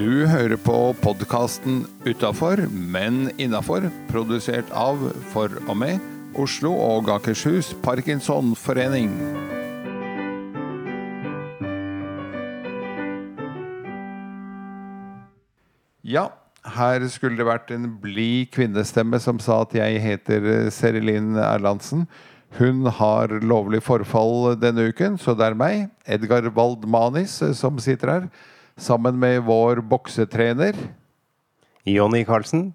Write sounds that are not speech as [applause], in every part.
Du hører på podkasten Utafor, men innafor, produsert av, for og med, Oslo og Akershus Parkinsonforening. Ja, her skulle det vært en blid kvinnestemme som sa at jeg heter Serilin Erlandsen. Hun har lovlig forfall denne uken, så det er meg, Edgar Waldmanis, som sitter her. Sammen med vår boksetrener, Jonny Karlsen.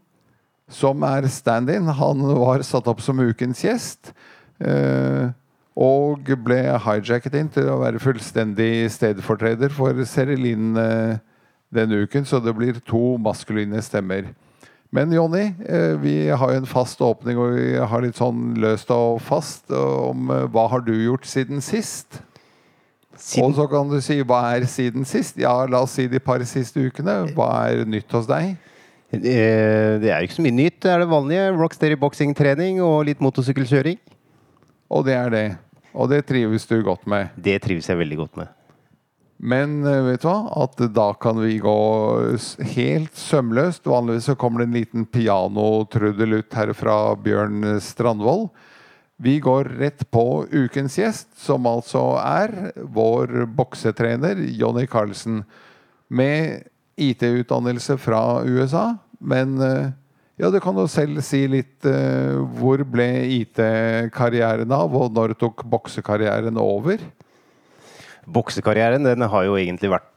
som er stand-in. Han var satt opp som ukens gjest. eh, Og ble hijacket inn til å være fullstendig stedfortreder for Serilin eh, denne uken, så det blir to maskuline stemmer. Men Jonny, eh, vi har jo en fast åpning, og vi har litt sånn løst og fast om hva har du gjort siden sist? Siden, Og så kan du si hva er siden sist? Ja, la oss si de par siste ukene. Hva er nytt hos deg? Eh, det er jo ikke så mye nytt. Det er det vanlige. Rocksteady boksingtrening og litt motorsykkelkjøring. Og det er det. Og det trives du godt med. Det trives jeg veldig godt med. Men eh, vet du hva? At da kan vi gå helt sømløst. Vanligvis så kommer det en liten pianotrudelutt her fra Bjørn Strandvold. Vi går rett på ukens gjest, som altså er vår boksetrener Jonny Carlsen. Med IT-utdannelse fra USA. Men eh, ja, du kan jo selv si litt uh, Hvor ble IT-karrieren av, og når tok boksekarrieren over? Boksekarrieren den har jo egentlig vært,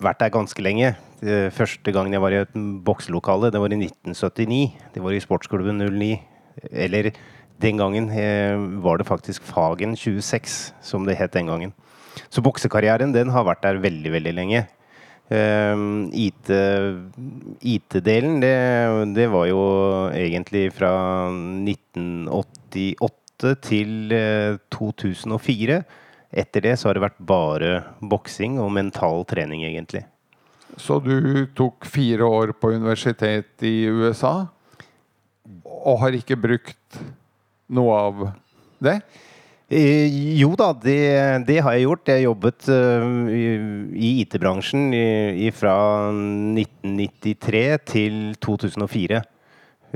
vært der ganske lenge. Det første gangen jeg var i et bokselokale, det var i 1979. Det var i Sportsklubben 09. Eller den gangen eh, var det faktisk Fagen 26, som det het den gangen. Så boksekarrieren den har vært der veldig, veldig lenge. Um, IT IT-delen, det, det var jo egentlig fra 1988 til eh, 2004. Etter det så har det vært bare boksing og mental trening, egentlig. Så du tok fire år på universitet i USA, og har ikke brukt noe av det? Eh, jo da, det, det har jeg gjort. Jeg jobbet eh, i, IT-bransjen fra 1993 til 2004.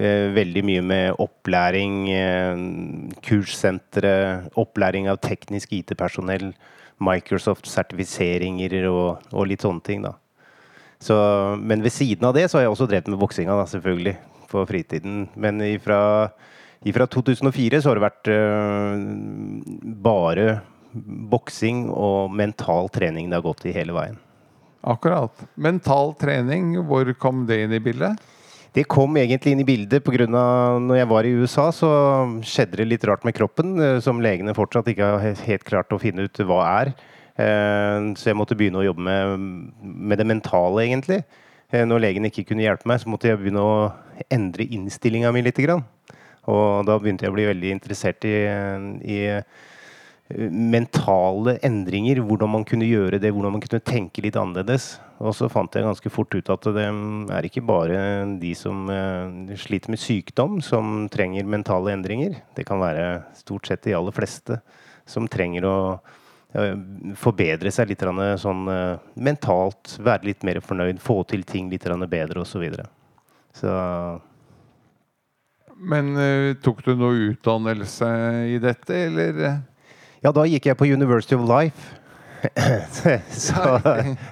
Eh, veldig mye med opplæring, kurssentre, opplæring av teknisk IT-personell, Microsoft-sertifiseringer og, og litt sånne ting, da. Så, men ved siden av det så har jeg også drevet med boksinga, selvfølgelig, på fritiden. Men ifra, ifra 2004 så har det vært øh, bare boksing og mental trening det har gått i hele veien. Akkurat. Mental trening, hvor kom det inn i bildet? Det kom egentlig inn i bildet pga. når jeg var i USA, så skjedde det litt rart med kroppen, eh, som legene fortsatt ikke har helt klart å finne ut hva er. Eh, Så jeg måtte begynne å jobbe med, med det mentale, egentlig. Eh, Når legen ikke kunne hjelpe meg, så måtte jeg begynne å endre innstillinga mi litt. Og da begynte jeg å bli veldig interessert i, i eh, mentale endringer. Hvordan man kunne gjøre det, hvordan man kunne tenke litt annerledes. Og så fant jeg ganske fort ut at det er ikke bare de som eh, sliter med sykdom, som trenger mentale endringer. Det kan være stort sett de aller fleste som trenger å eh, forbedre seg litt sånn mentalt. Være litt mer fornøyd, få til ting litt bedre osv. Så, videre. så Men uh, tok du noe utdannelse i dette, eller? Ja, da gikk jeg på University of Life. [laughs] så,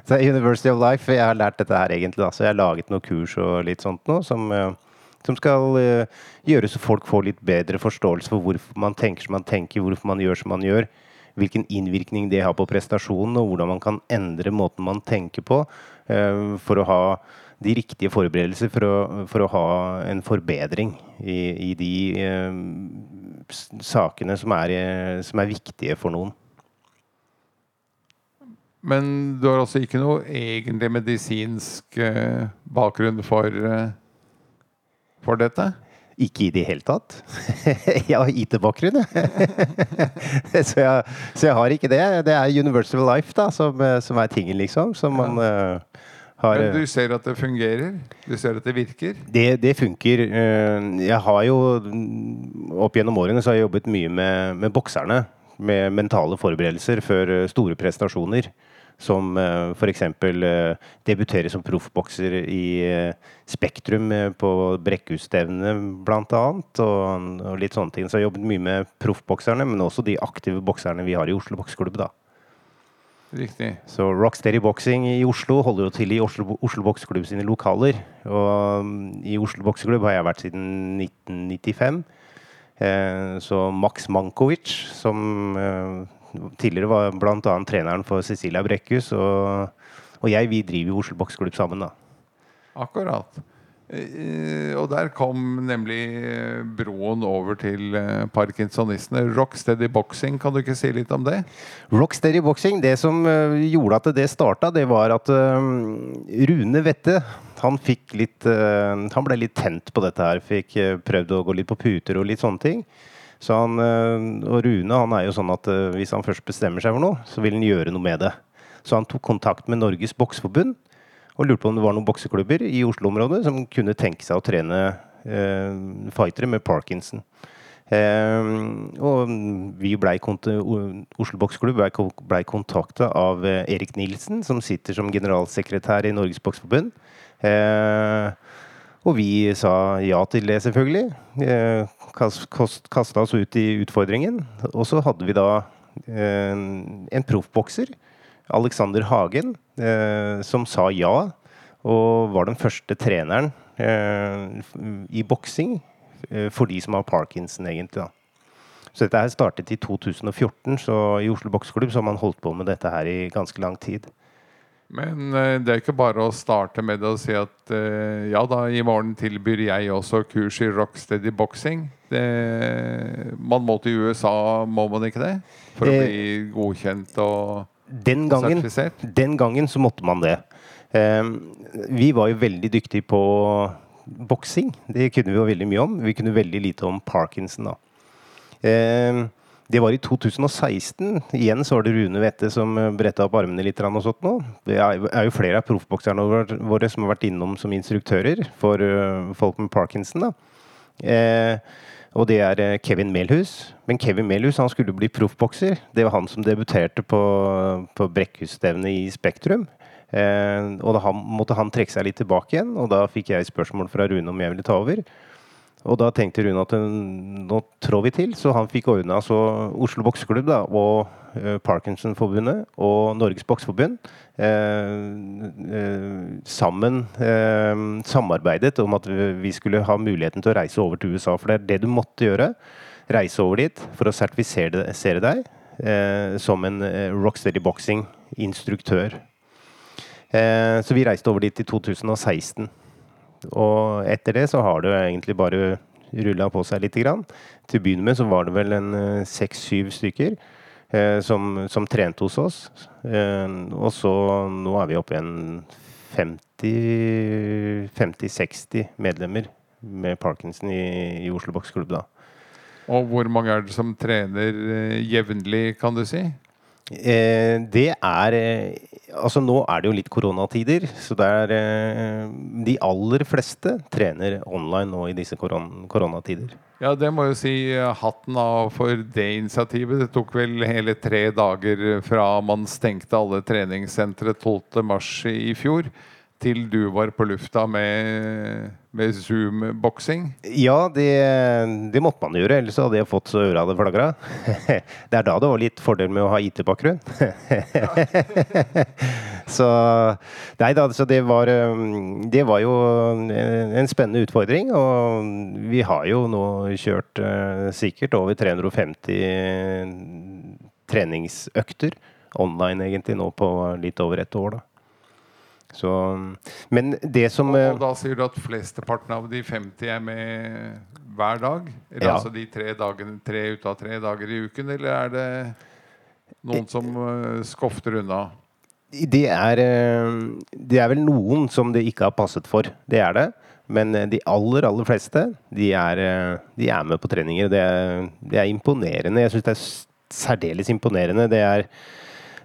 så er University of Life Jeg har lært dette her egentlig, da. Så jeg har laget noen kurs og litt sånt nå som, eh, som skal uh, gjøre så folk får litt bedre forståelse for hvorfor man tenker som man tenker, hvorfor man gjør som man gjør. Hvilken innvirkning det har på prestasjonen, og hvordan man kan endre måten man tenker på uh, for å ha de riktige forberedelser for å, for å ha en forbedring i, i de eh, sakene som er, eh, som er viktige for noen. Men du har altså ikke noe egentlig medisinsk eh, bakgrunn for, eh, for dette? Ikke i det hele tatt. [laughs] jeg har IT-bakgrunn, [laughs] så, jeg. Så jeg har ikke det. Det er Universal Life da, som, eh, som er tingen, liksom. Som man eh, har Men du ser at det fungerer? Du ser at det virker? Det, det funker. Eh, Jeg har jo mm, opp gjennom årene så har jeg jobbet mye med, med bokserne. Med mentale forberedelser før eh, store prestasjoner. Som f.eks. Debuterer som proffbokser i Spektrum på Brekkhusstevnet bl.a. Og, og litt sånne ting. Så jeg har jobbet mye med proffbokserne, men også de aktive bokserne vi har i Oslo Boksklubb. da. Riktig. Så Rocksteady Boxing i Oslo holder jo til i Oslo, Oslo Boksklubb sine lokaler. Og um, i Oslo Bokseklubb har jeg vært siden 1995. Eh, så Max Mankovic, som eh, tidligere var bl.a. treneren for Cecilia Brekkhus, og, og jeg, vi driver jo Oslo Boksklubb sammen, da. Akkurat. Eh, Og der kom nemlig eh, broen over til eh, parkinsonistene. Rocksteady Boxing, kan du ikke si litt om det? Rocksteady Boxing, det som gjorde at det starta, det var at Rune Wette han litt Han ble litt tent på dette her. Fikk prøvd å gå litt på puter og litt sånne ting. Så han, og Rune han er jo sånn at hvis han først bestemmer seg for noe, så vil han gjøre noe med det. Så han tok kontakt med Norges Bokseforbund og lurte på om det var noen bokseklubber i Oslo-området som kunne tenke seg å trene eh, fightere med parkinson. Eh, og vi ble Oslo Bokseklubb blei ble kontakta av eh, Erik Nilsen, som sitter som generalsekretær i Norges Bokseforbund. Eh, og vi sa ja til det, selvfølgelig. Eh, Kasta oss ut i utfordringen. Og så hadde vi da eh, en proffbokser, Alexander Hagen, som sa ja. Og var den første treneren eh, i boksing eh, for de som har parkinson, egentlig. da. Så dette her startet i 2014, så i Oslo Bokseklubb så har man holdt på med dette her i ganske lang tid. Men eh, det er ikke bare å starte med og si at eh, ja da, i morgen tilbyr jeg også kurs i Rocksteady Boxing. Man må til USA, må man ikke det? For å Eh, bli godkjent og Den gangen, den gangen så måtte man det. Eh, vi var jo veldig dyktige på boksing. Det kunne vi jo veldig mye om. Vi kunne veldig lite om parkinson. da. Eh, det var i 2016. Igjen så var det Rune Wette som bretta opp armene litt. Og sånt nå. Det er jo- er flere av proffbokserne våre- våre som har vært innom som instruktører for eh, folk med parkinson. da. Eh, og det er eh, Kevin Melhus. Men Kevin Melhus han skulle bli proffbokser. Det var han som debuterte på, på Brekkhusstevnet i Spektrum. Eh, og da han, måtte han trekke seg litt tilbake igjen, og da fikk jeg spørsmål fra Rune om jeg ville ta over. Og da tenkte Rune at eh, nå trår vi til, så han fikk ordna altså Oslo Bokseklubb da, og eh, Parkinsonforbundet og Norges Bokseforbund eh, eh, sammen eh, samarbeidet om at vi skulle ha muligheten til å reise over til USA. For det er det du måtte gjøre. Reise over dit for å sertifisere deg som en Rocksteady Boxing-instruktør. Så vi reiste over dit i 2016. Og etter det så har det egentlig bare rulla på seg lite grann. Til å begynne med så var det vel en eh, seks-syv stykker eh, som, som trente hos oss. Eh, og så nå er vi oppe i en 50-60 medlemmer med parkinson i, i Oslo Boksklubb da. Og hvor mange er det som trener eh, jevnlig, kan du si? Eh, det er eh, Altså nå er det jo litt koronatider, så det er eh, De aller fleste trener online nå i disse koron koronatider. Ja, det må jeg si eh, hatten av for det initiativet. Det tok vel hele tre dager fra man stengte alle treningssentre 12.3 i fjor, til du var på lufta med, med Zoom-boksing. Ja, det, det måtte man gjøre, ellers hadde jeg fått så øra hadde flagra. [laughs] Det er da det var litt fordel med å ha IT-bakgrunn. [laughs] så Nei da, så det var, um, det var jo en, en spennende utfordring. Og vi har jo nå kjørt eh, sikkert over 350 treningsøkter online egentlig nå på litt over et år, da. Så, men det som og, Og da sier du at flesteparten av de 50 er med hver dag? Eller Ja. altså de tre, dagene, tre ut av tre dager i uken, eller er det noen som eh, skofter unna? Det er, eh, det er vel noen som det ikke har passet for. Det er det. Men eh, de aller, aller fleste, de er, eh, de er med på treninger. Det er, det er imponerende. Jeg syns det er særdeles imponerende. Det er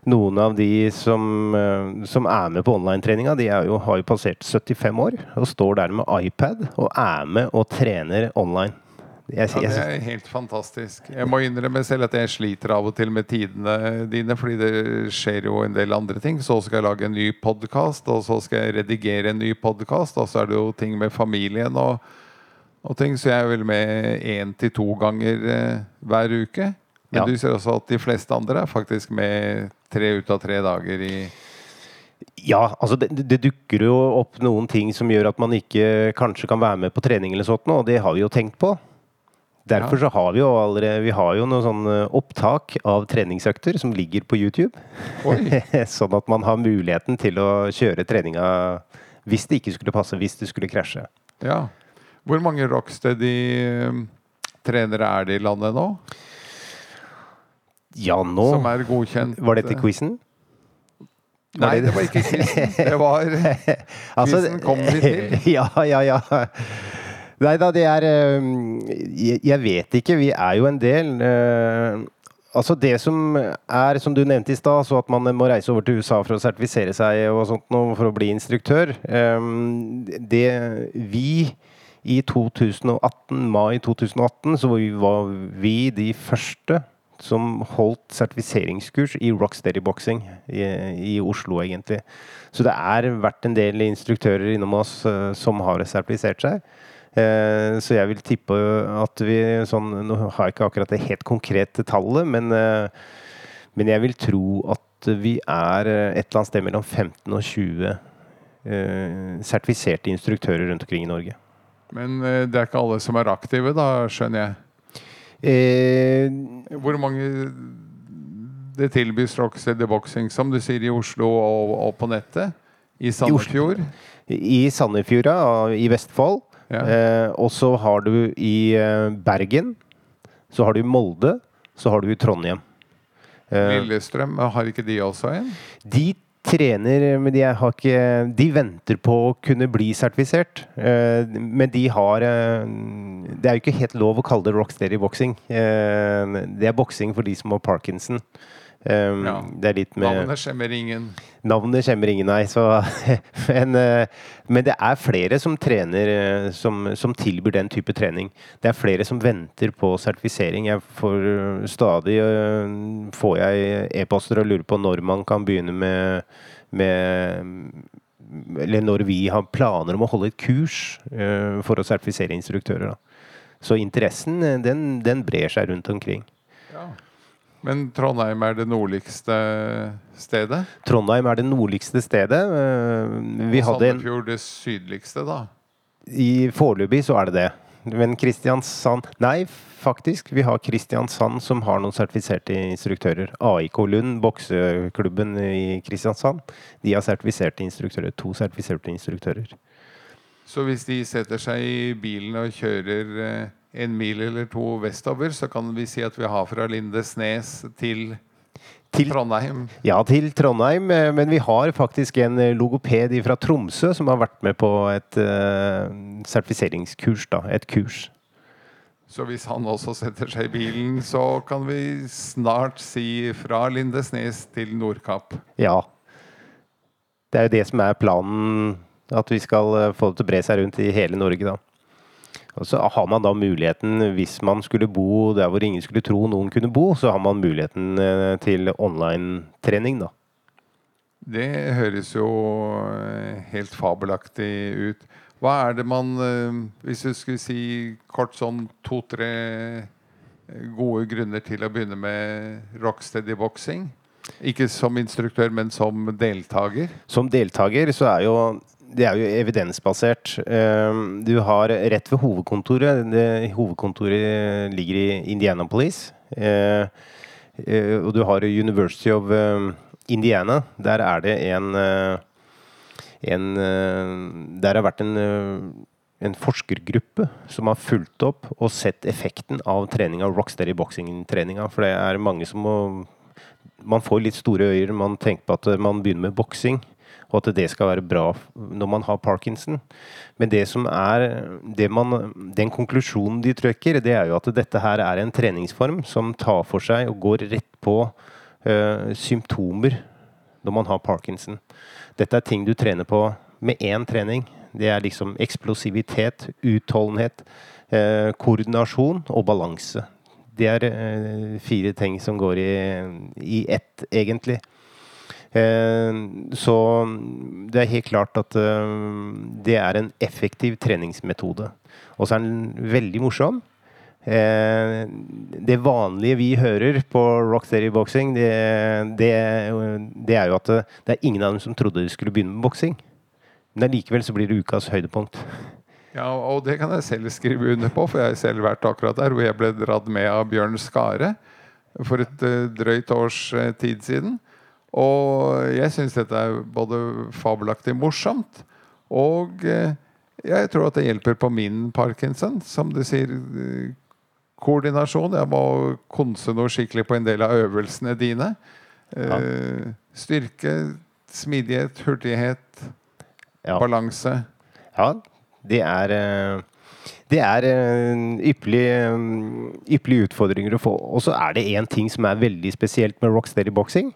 noen av de som, eh, som er med på online-treninga, de er jo, har jo passert 75 år og står der med iPad og er med og trener online. Jeg, Ja, det er helt fantastisk. Jeg må innrømme selv at jeg sliter av og til med tidene dine, fordi det skjer jo en del andre ting. Så skal jeg lage en ny podkast, og så skal jeg redigere en ny podkast, og så er det jo ting med familien og, og ting, så jeg er vel med én til to ganger eh, hver uke. Men Ja. du ser også at de fleste andre er faktisk med tre ut av tre dager i Ja, altså det, det dukker jo opp noen ting som gjør at man ikke kanskje kan være med på trening eller sånt nå, og det har vi jo tenkt på. Derfor så har vi jo allerede Vi har jo noen sånn eh, opptak av treningsøkter som ligger på YouTube. [laughs] Sånn at man har muligheten til å kjøre treninga hvis det ikke skulle passe, hvis det skulle krasje. Ja. Hvor mange Rocksteady-trenere er det i landet nå? Ja, nå Som er godkjent? Var dette quizen? Nei, det var ikke quizen. Det var [laughs] Altså, Quizen kom vi til. [laughs] ja, ja, ja. Nei da, det er eh, jeg, vet ikke. Vi er jo en del. eh, altså Det som er, som du nevnte i stad, så at man må reise over til USA for å sertifisere seg og sånt noe for å bli instruktør. eh, det vi i 2018, mai 2018, så var vi de første som holdt sertifiseringskurs i rocksteady boxing i, i Oslo, egentlig. Så det er vært en del instruktører innom oss eh, som har sertifisert seg. Eh, så jeg vil tippe at vi sånn Nå har jeg ikke akkurat det helt konkrete tallet, men, eh, men jeg vil tro at vi er et eller annet sted mellom 15 og 20 eh, sertifiserte instruktører rundt omkring i Norge. Men eh, det er ikke alle som er aktive, da, skjønner jeg. Eh, Hvor mange det tilbys Rocksteady Boxing, som du sier, i Oslo og, og på nettet? I Sandefjord? I Sandefjorda i Vestfold. Ja. Eh, og så har du i eh, Bergen. Så har du i Molde. Så har du i Trondheim. Eh, Lillestrøm, har ikke de også en? de trener, men de, har ikke, de venter på å kunne bli sertifisert. Eh, men de har eh, Det er jo ikke helt lov å kalle det rocksteady boxing. Eh, det er boksing for de som har parkinson. Eh, Ja. Det er litt med Navnet skjemmer ingen. Navnet skjemmer ingen, nei. Så, [laughs] men, eh, men det er flere som trener eh, som, som tilbyr den type trening. Det er flere som venter på sertifisering. Jeg får eh, stadig får jeg e-poster og lurer på når man kan begynne med, med Eller når vi har planer om å holde et kurs for å sertifisere instruktører. Da. Så interessen den, den brer seg rundt omkring. Men Trondheim er det nordligste stedet? Trondheim er det nordligste stedet. Eh, Vi og hadde Sandefjord det sydligste, da? I foreløpig så er det det. Men Kristiansand Nei, faktisk. Vi har Kristiansand som har noen sertifiserte instruktører. AIK Lund, bokseklubben i Kristiansand, de har sertifiserte instruktører. To sertifiserte instruktører. Så hvis de setter seg i bilen og kjører eh, en mil eller to vestover, så kan vi si at vi har fra Lindesnes til, Til- Trondheim. Ja, til Trondheim, eh, men vi har faktisk en eh, logoped fra Tromsø som har vært med på et uh, sertifiseringskurs. da, Et kurs. Så hvis han også setter seg i bilen, så kan vi snart si fra Lindesnes til Nordkapp. Ja. Det er jo det som er planen, at vi skal få det til å bre seg rundt i hele Norge, da. Og så har man da muligheten, hvis man skulle bo der hvor ingen skulle tro noen kunne bo, så har man muligheten eh, til online-trening, da. Det høres jo eh, helt fabelaktig ut. Hva er det man eh, Hvis du skulle si kort sånn to-tre gode grunner til å begynne med rocksteady boksing? Ikke som instruktør, men som deltaker? Som deltaker så er jo det er jo evidensbasert. Eh, Du har rett ved hovedkontoret det, Hovedkontoret ligger i Indianapolis. Eh, eh, Og du har University of eh, Indiana. Der er det en, eh, en eh, Der har vært en, en forskergruppe som har fulgt opp og sett effekten av trening av rocksteady boxing-treninga. For det er mange som må Man får litt store øyer. Man tenker på at man begynner med boksing og at det skal være bra når man har parkinson. Men det som er det man, Den konklusjonen de trøkker, det er jo at dette her er en treningsform som tar for seg og går rett på uh, symptomer når man har parkinson. Dette er ting du trener på med én trening. Det er liksom eksplosivitet, utholdenhet, eh, koordinasjon og balanse. Det er eh, fire ting som går i, i ett, egentlig. Eh, så det er helt klart at eh, det er en effektiv treningsmetode. Og så er den veldig morsom. Eh, det vanlige vi hører på Rocksteady Boxing, det, det, det, er jo at det er ingen av dem som trodde de skulle begynne med boksing. Men allikevel så blir det ukas høydepunkt. Ja, og det kan jeg selv skrive under på, for jeg har selv vært akkurat der hvor jeg ble dratt med av Bjørn Skare for et drøyt års tid siden. Og jeg syns dette er både fabelaktig morsomt, og eh, jeg tror at det hjelper på min parkinson. Som du sier, eh, koordinasjon. Jeg må konse noe skikkelig på en del av øvelsene dine. Ja. Eh, styrke, smidighet, hurtighet, ja. balanse. Ja, det er det er ypperlige, ypperlige utfordringer å få. Og så er det én ting som er veldig spesielt med Rocksteady Boxing.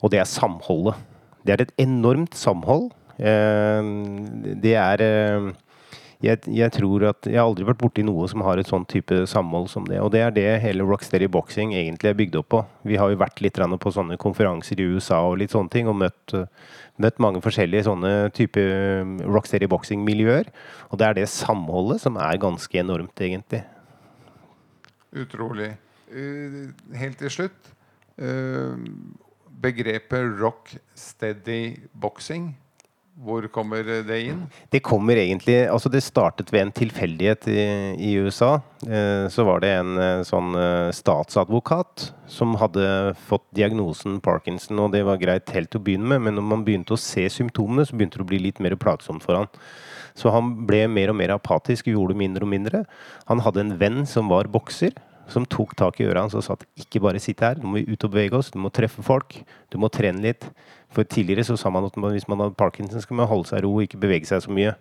Og det er samholdet. Det er et enormt samhold. Eh, det er eh, jeg, jeg, tror at Jeg har aldri vært borti noe som har et sånn type samhold som det. Og det er det hele Rocksteady Boxing egentlig er bygd opp på. Vi har jo vært litt på sånne konferanser i USA og litt sånne ting, og møtt, møtt mange forskjellige sånne type Rocksteady Boxing-miljøer. Og det er det samholdet som er ganske enormt, egentlig. Utrolig. Eh, helt til slutt begrepet rock steady boxing, hvor kommer det inn? Det kommer egentlig Altså, det startet ved en tilfeldighet i, i USA. Eh, så var det en eh, sånn eh, statsadvokat som hadde fått diagnosen Parkinson, og det var greit helt til å begynne med, men når man begynte å se symptomene, så begynte det å bli litt mer plagsomt for han. Så han ble mer og mer apatisk, gjorde mindre og mindre. Han hadde en venn som var bokser som tok tak i øra hans og sa at ikke bare sitte her, nå må vi ut og bevege oss, du må treffe folk, du må trene litt. For tidligere så sa man at hvis man hadde parkinson, skal man holde seg i ro og ikke bevege seg så mye.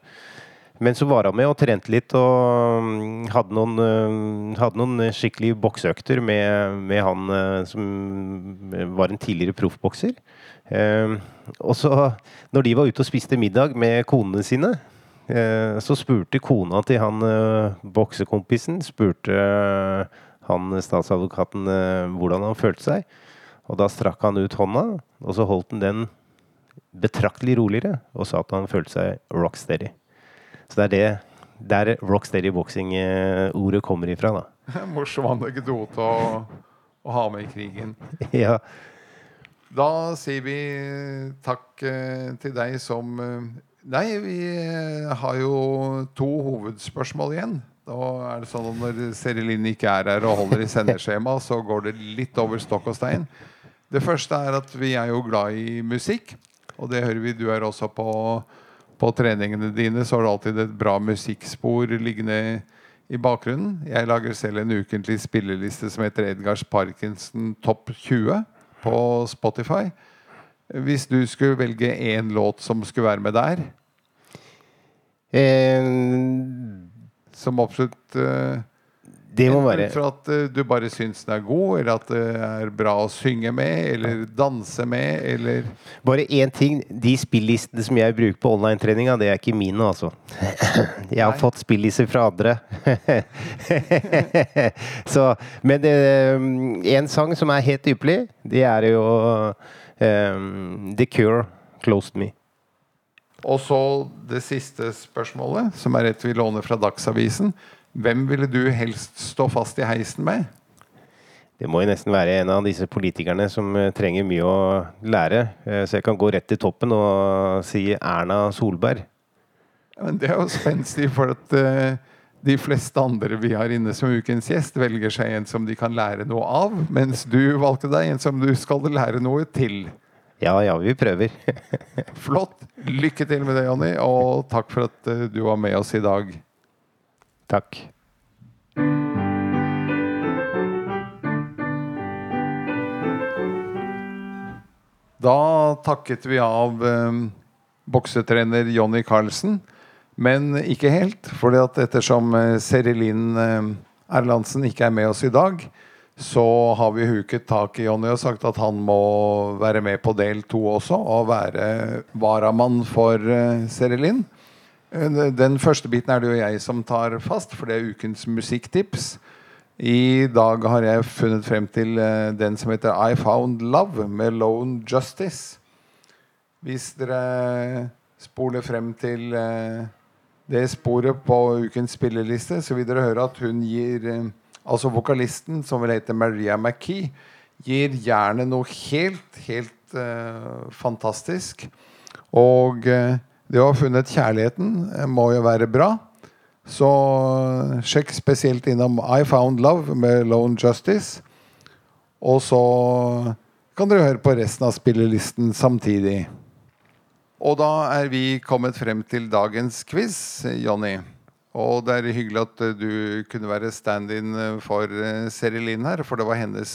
Men så var han med og trente litt og mm, hadde noen, øh, hadde noen skikkelig bokseøkter med, med, han øh, som var en tidligere proffbokser. Ehm, og så, når de var ute og spiste middag med konene sine, øh, så spurte kona til han boksekompisen spurte han statsadvokaten eh, hvordan han følte seg. Og da strakk han ut hånda, og så holdt han den betraktelig roligere og sa at han følte seg rocksteady. Så det er det der rocksteady boxing-ordet kommer ifra, da. [laughs] Morsom anekdote å, å ha med i krigen. [laughs] ja. Da sier vi takk eh, til deg som eh, Nei, vi har jo to hovedspørsmål igjen. Da er det sånn at Når Serilin ikke er her og holder i sendeskjema, så går det litt over stokk og stein. Det første er at vi er jo glad i musikk, og det hører vi. Du er også på, på treningene dine, så har du alltid et bra musikkspor liggende i bakgrunnen. Jeg lager selv en ukentlig spilleliste som heter Edgars Parkinson Topp 20 på Spotify. Hvis du skulle velge én låt som skulle være med der? Eh, som absolutt uh, det må være For at uh, du bare syns den er god, eller at det er bra å synge med, eller danse med, eller Bare én ting. De spillistene som jeg bruker på online-treninga, det er ikke mine, altså. [laughs] Jeg har Nei. fått spillister fra andre. [laughs] Så Men en sang som er helt ypperlig, det er jo um, The Cure, 'Closed Me'. Og så det siste spørsmålet, som er et vi låner fra Dagsavisen. Hvem ville du helst stå fast i heisen med? Det må jo nesten være en av disse politikerne som eh, trenger mye å lære. Eh, så jeg kan gå rett til toppen og si Erna Solberg. Ja, men det er jo spenstig, for at uh, de fleste andre vi har inne som ukens gjest, velger seg en som de kan lære noe av, mens du valgte deg en som du skal lære noe til. Ja, ja, vi prøver. [laughs] Flott. Lykke til med det, Jonny, og takk for at eh, du var med oss i dag. Takk. Da takket vi av eh, boksetrener Jonny Carlsen, men ikke helt. For ettersom eh, Serilin eh, Erlandsen ikke er med oss i dag, så har vi huket tak i Jonny og sagt at han må være med på del to også, og være varamann for uh, Serilin. Eh, Den første biten er det jo jeg som tar fast, for det er ukens musikktips. I dag har jeg funnet frem til eh, den som heter I Found Love med Lone Justice. Hvis dere spoler frem til eh, det sporet på ukens spilleliste, så vil dere høre at hun gir eh, Altså vokalisten, som vil hete Maria McKee, gir jernet noe helt, helt uh, fantastisk. Og uh, det å ha funnet kjærligheten eh, må jo være bra. Så sjekk spesielt innom I Found Love med Lone Justice. Og så kan dere høre på resten av spillelisten samtidig. Og da er vi kommet frem til dagens quiz, Jonny. Og det er hyggelig at eh, du kunne være stand-in eh, for eh, Seri Linn her, for det var hennes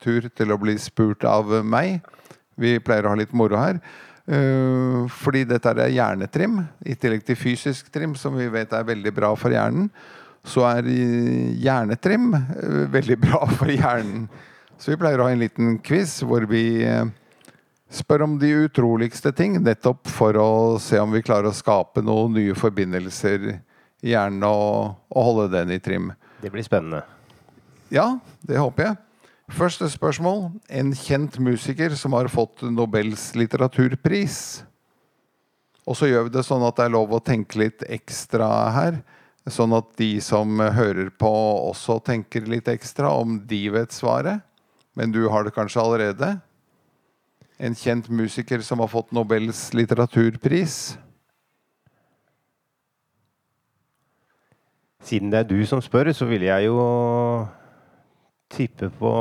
tur til å bli spurt av meg. Vi pleier å ha litt moro her. Fordi dette er hjernetrim, i tillegg til fysisk trim, som vi vet er veldig bra for hjernen. Så er hjernetrim veldig [laughs] bra for hjernen. Så vi pleier å ha en liten quiz hvor vi spør om de utroligste ting, nettopp for å se om vi klarer å skape noen nye forbindelser hjernen og, og holde den i trim. Det blir spennende. Ja, det håper jeg. Første spørsmål. En kjent musiker som har fått Nobels litteraturpris. Og så gjør vi det sånn at det er lov å tenke litt ekstra her. Sånn at de som hører på, også tenker litt ekstra om de vet svaret. Men du har det kanskje allerede? En kjent musiker som har fått Nobels litteraturpris. Siden det er du som spør, så vil jeg jo tippe på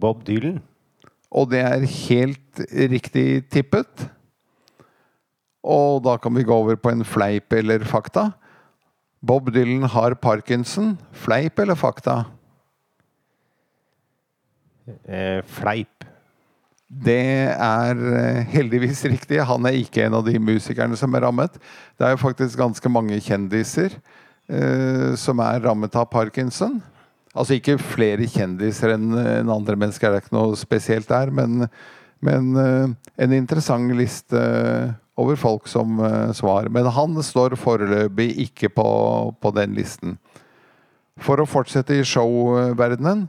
Bob Dylan. Og det er helt riktig tippet. Og da kan vi gå over på en fleip eller fakta. Bob Dylan har parkinson. Fleip eller fakta? Eh, fleip. Det er eh, heldigvis riktig. Han er ikke en av de musikerne som er rammet. Det er jo faktisk ganske mange kjendiser eh, som er rammet av parkinson. Altså ikke flere kjendiser enn en andre mennesker, det er ikke noe spesielt der. Men, men eh, en interessant liste over folk som eh, svar. Men han står foreløpig ikke på, på den listen. For å fortsette i showverdenen.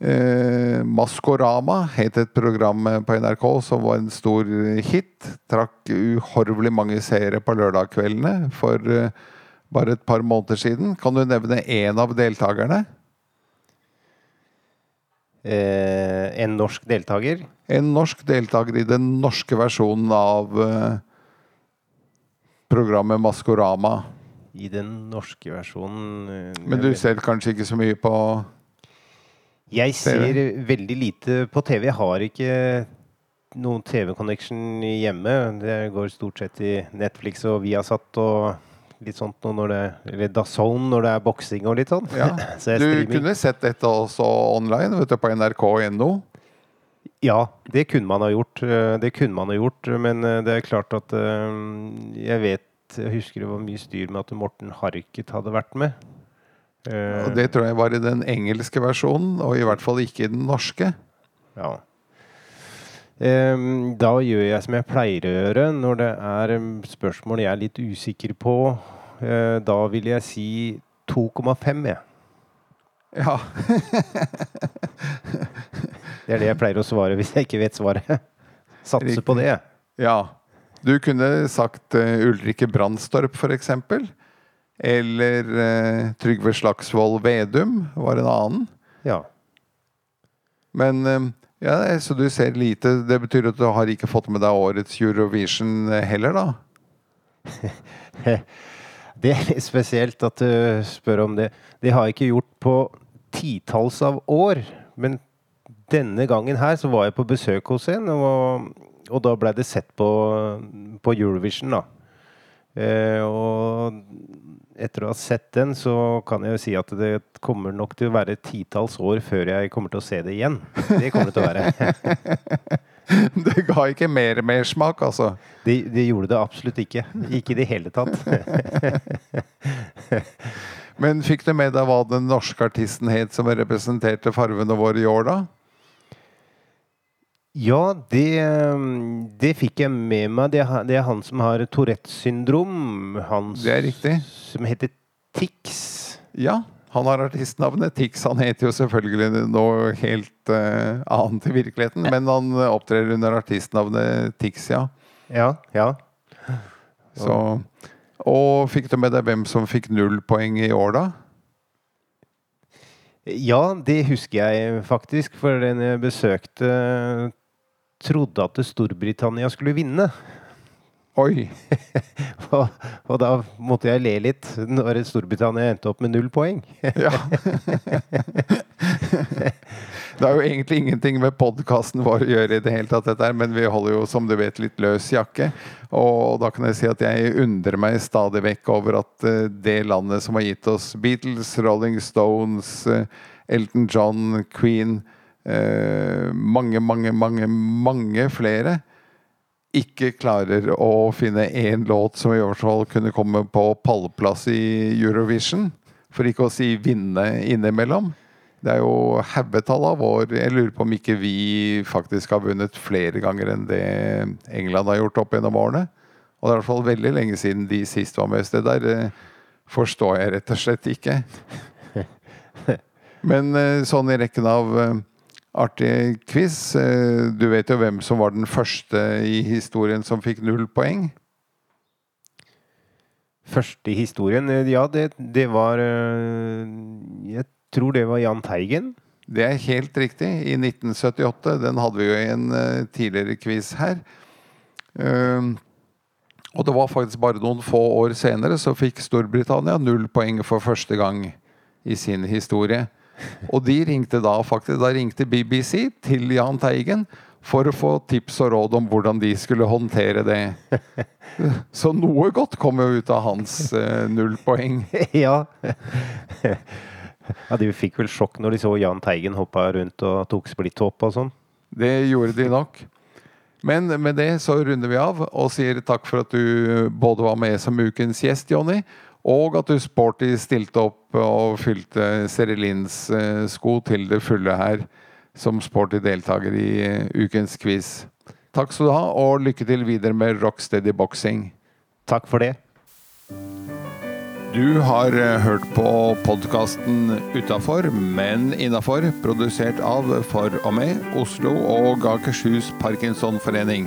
Eh, Maskorama het et program på NRK som var en stor hit. Trakk uhorvelig mange seere på lørdagskveldene for eh, bare et par måneder siden. Kan du nevne én av deltakerne? Eh, en norsk deltaker. En norsk deltaker i den norske versjonen av eh, programmet Maskorama. I den norske versjonen Men du ser kanskje ikke så mye på Jeg ser TV? veldig lite på TV. Jeg har ikke noen TV-connection hjemme. Det går stort sett i Netflix og Viasat og litt sånt nå når det Eller Dazone når det er boksing og litt sånn. ja. [laughs] Så Du streamer. kunne sett dette også online vet du, på nrk.no. Ja, det kunne man ha gjort. eh, Det kunne man ha gjort, men eh, det er klart at eh, Jeg vet Jeg husker det var mye styr med at Morten Harket hadde vært med. Eh, Og det tror jeg var i den engelske versjonen, og i hvert fall ikke i den norske. Ja. Da gjør jeg som jeg pleier å gjøre når det er spørsmål jeg er litt usikker på. Eh, da vil jeg si 2,5, jeg. Ja. [laughs] Det er det jeg pleier å svare hvis jeg ikke vet svaret. Satse på det. ja. Du kunne sagt eh, Ulrikke Brandstorp, f.eks. Eller eh, Trygve Slagsvold Vedum var en annen. Ja. Men eh, ja, Så du ser lite. Det betyr at du har ikke fått med deg årets Eurovision eh, heller, da? [laughs] Det er litt spesielt at du spør om det. Det har jeg ikke gjort på titalls av år. Men denne gangen her så var jeg på besøk hos en, og, og da blei det sett på, på Eurovision, da. Eh, og etter å ha sett den, så kan jeg jo si at det kommer nok til å være titalls år før jeg kommer til å se det igjen. Det kommer det til å være. [laughs] Det ga ikke mer mersmak, altså. Det, det gjorde det absolutt ikke. Ikke i det hele tatt. [laughs] Men fikk du med deg hva den norske artisten het som representerte farvene våre i år, da? Ja, det, ehm, det fikk jeg med meg. Det er, det er han som har Tourettes syndrom. Han Det er riktig. som heter Tix. Ja, han har artistnavnet Tix. Han heter jo selvfølgelig noe helt uh, annet i virkeligheten, men han opptrer under artistnavnet Tix, ja. Ja, ja. Så, og fikk du med deg hvem som fikk null poeng i år, da? Ja, det husker jeg faktisk, for den jeg besøkte trodde at Storbritannia skulle vinne. Oi! [laughs] Og, og da måtte jeg le litt når Storbritannia endte opp med null poeng. Ja. [laughs] Det har jo egentlig ingenting med podkasten vår å gjøre i det hele tatt, dette her, men vi holder jo, som du vet, litt løs jakke. Og da kan jeg si at jeg undrer meg stadig vekk over at eh, det landet som har gitt oss Beatles, Rolling Stones, eh, Elton John, Queen Mange, mange, mange, mange flere ikke klarer å finne én låt som i hvert fall kunne komme på pallplass i Eurovision. For ikke å si vinne innimellom. Det er jo haugetall av år. Jeg lurer på om ikke vi faktisk har vunnet flere ganger enn det England har gjort opp gjennom årene. Og det er i hvert fall veldig lenge siden de sist var med. Så det der eh, forstår jeg rett og slett ikke. [laughs] Men eh, sånn i rekken av eh, artig quiz eh, Du vet jo hvem som var den første i historien som fikk null poeng? Første i historien, eh, ja, det, det var eh, Jeg tror det var Jahn Teigen. Det er helt riktig. I 1978. Den hadde vi jo i en tidligere quiz her. Og det var faktisk bare noen få år senere så fikk Storbritannia null poeng for første gang i sin historie. Og de ringte da faktisk Da ringte BBC til Jahn Teigen for å få tips og råd om hvordan de skulle håndtere det. Så noe godt kom jo ut av hans eh, nullpoeng. [laughs] ja. ja. De fikk vel sjokk når de så Jahn Teigen hoppa rundt og tok splitthopp og sånn. Det gjorde de nok. Men med det så runder vi av og sier takk for at du både var med som ukens gjest, Jonny, og at du sporty stilte opp og fylte Serilins eh, sko til det fulle her som sporty deltaker i eh, ukens quiz. Takk skal du ha, og lykke til videre med Rocksteady Boxing. Takk for det. Du har eh, hørt på podkasten Utafor, men innafor, produsert av For og med Oslo og Akershus Parkinsonforening.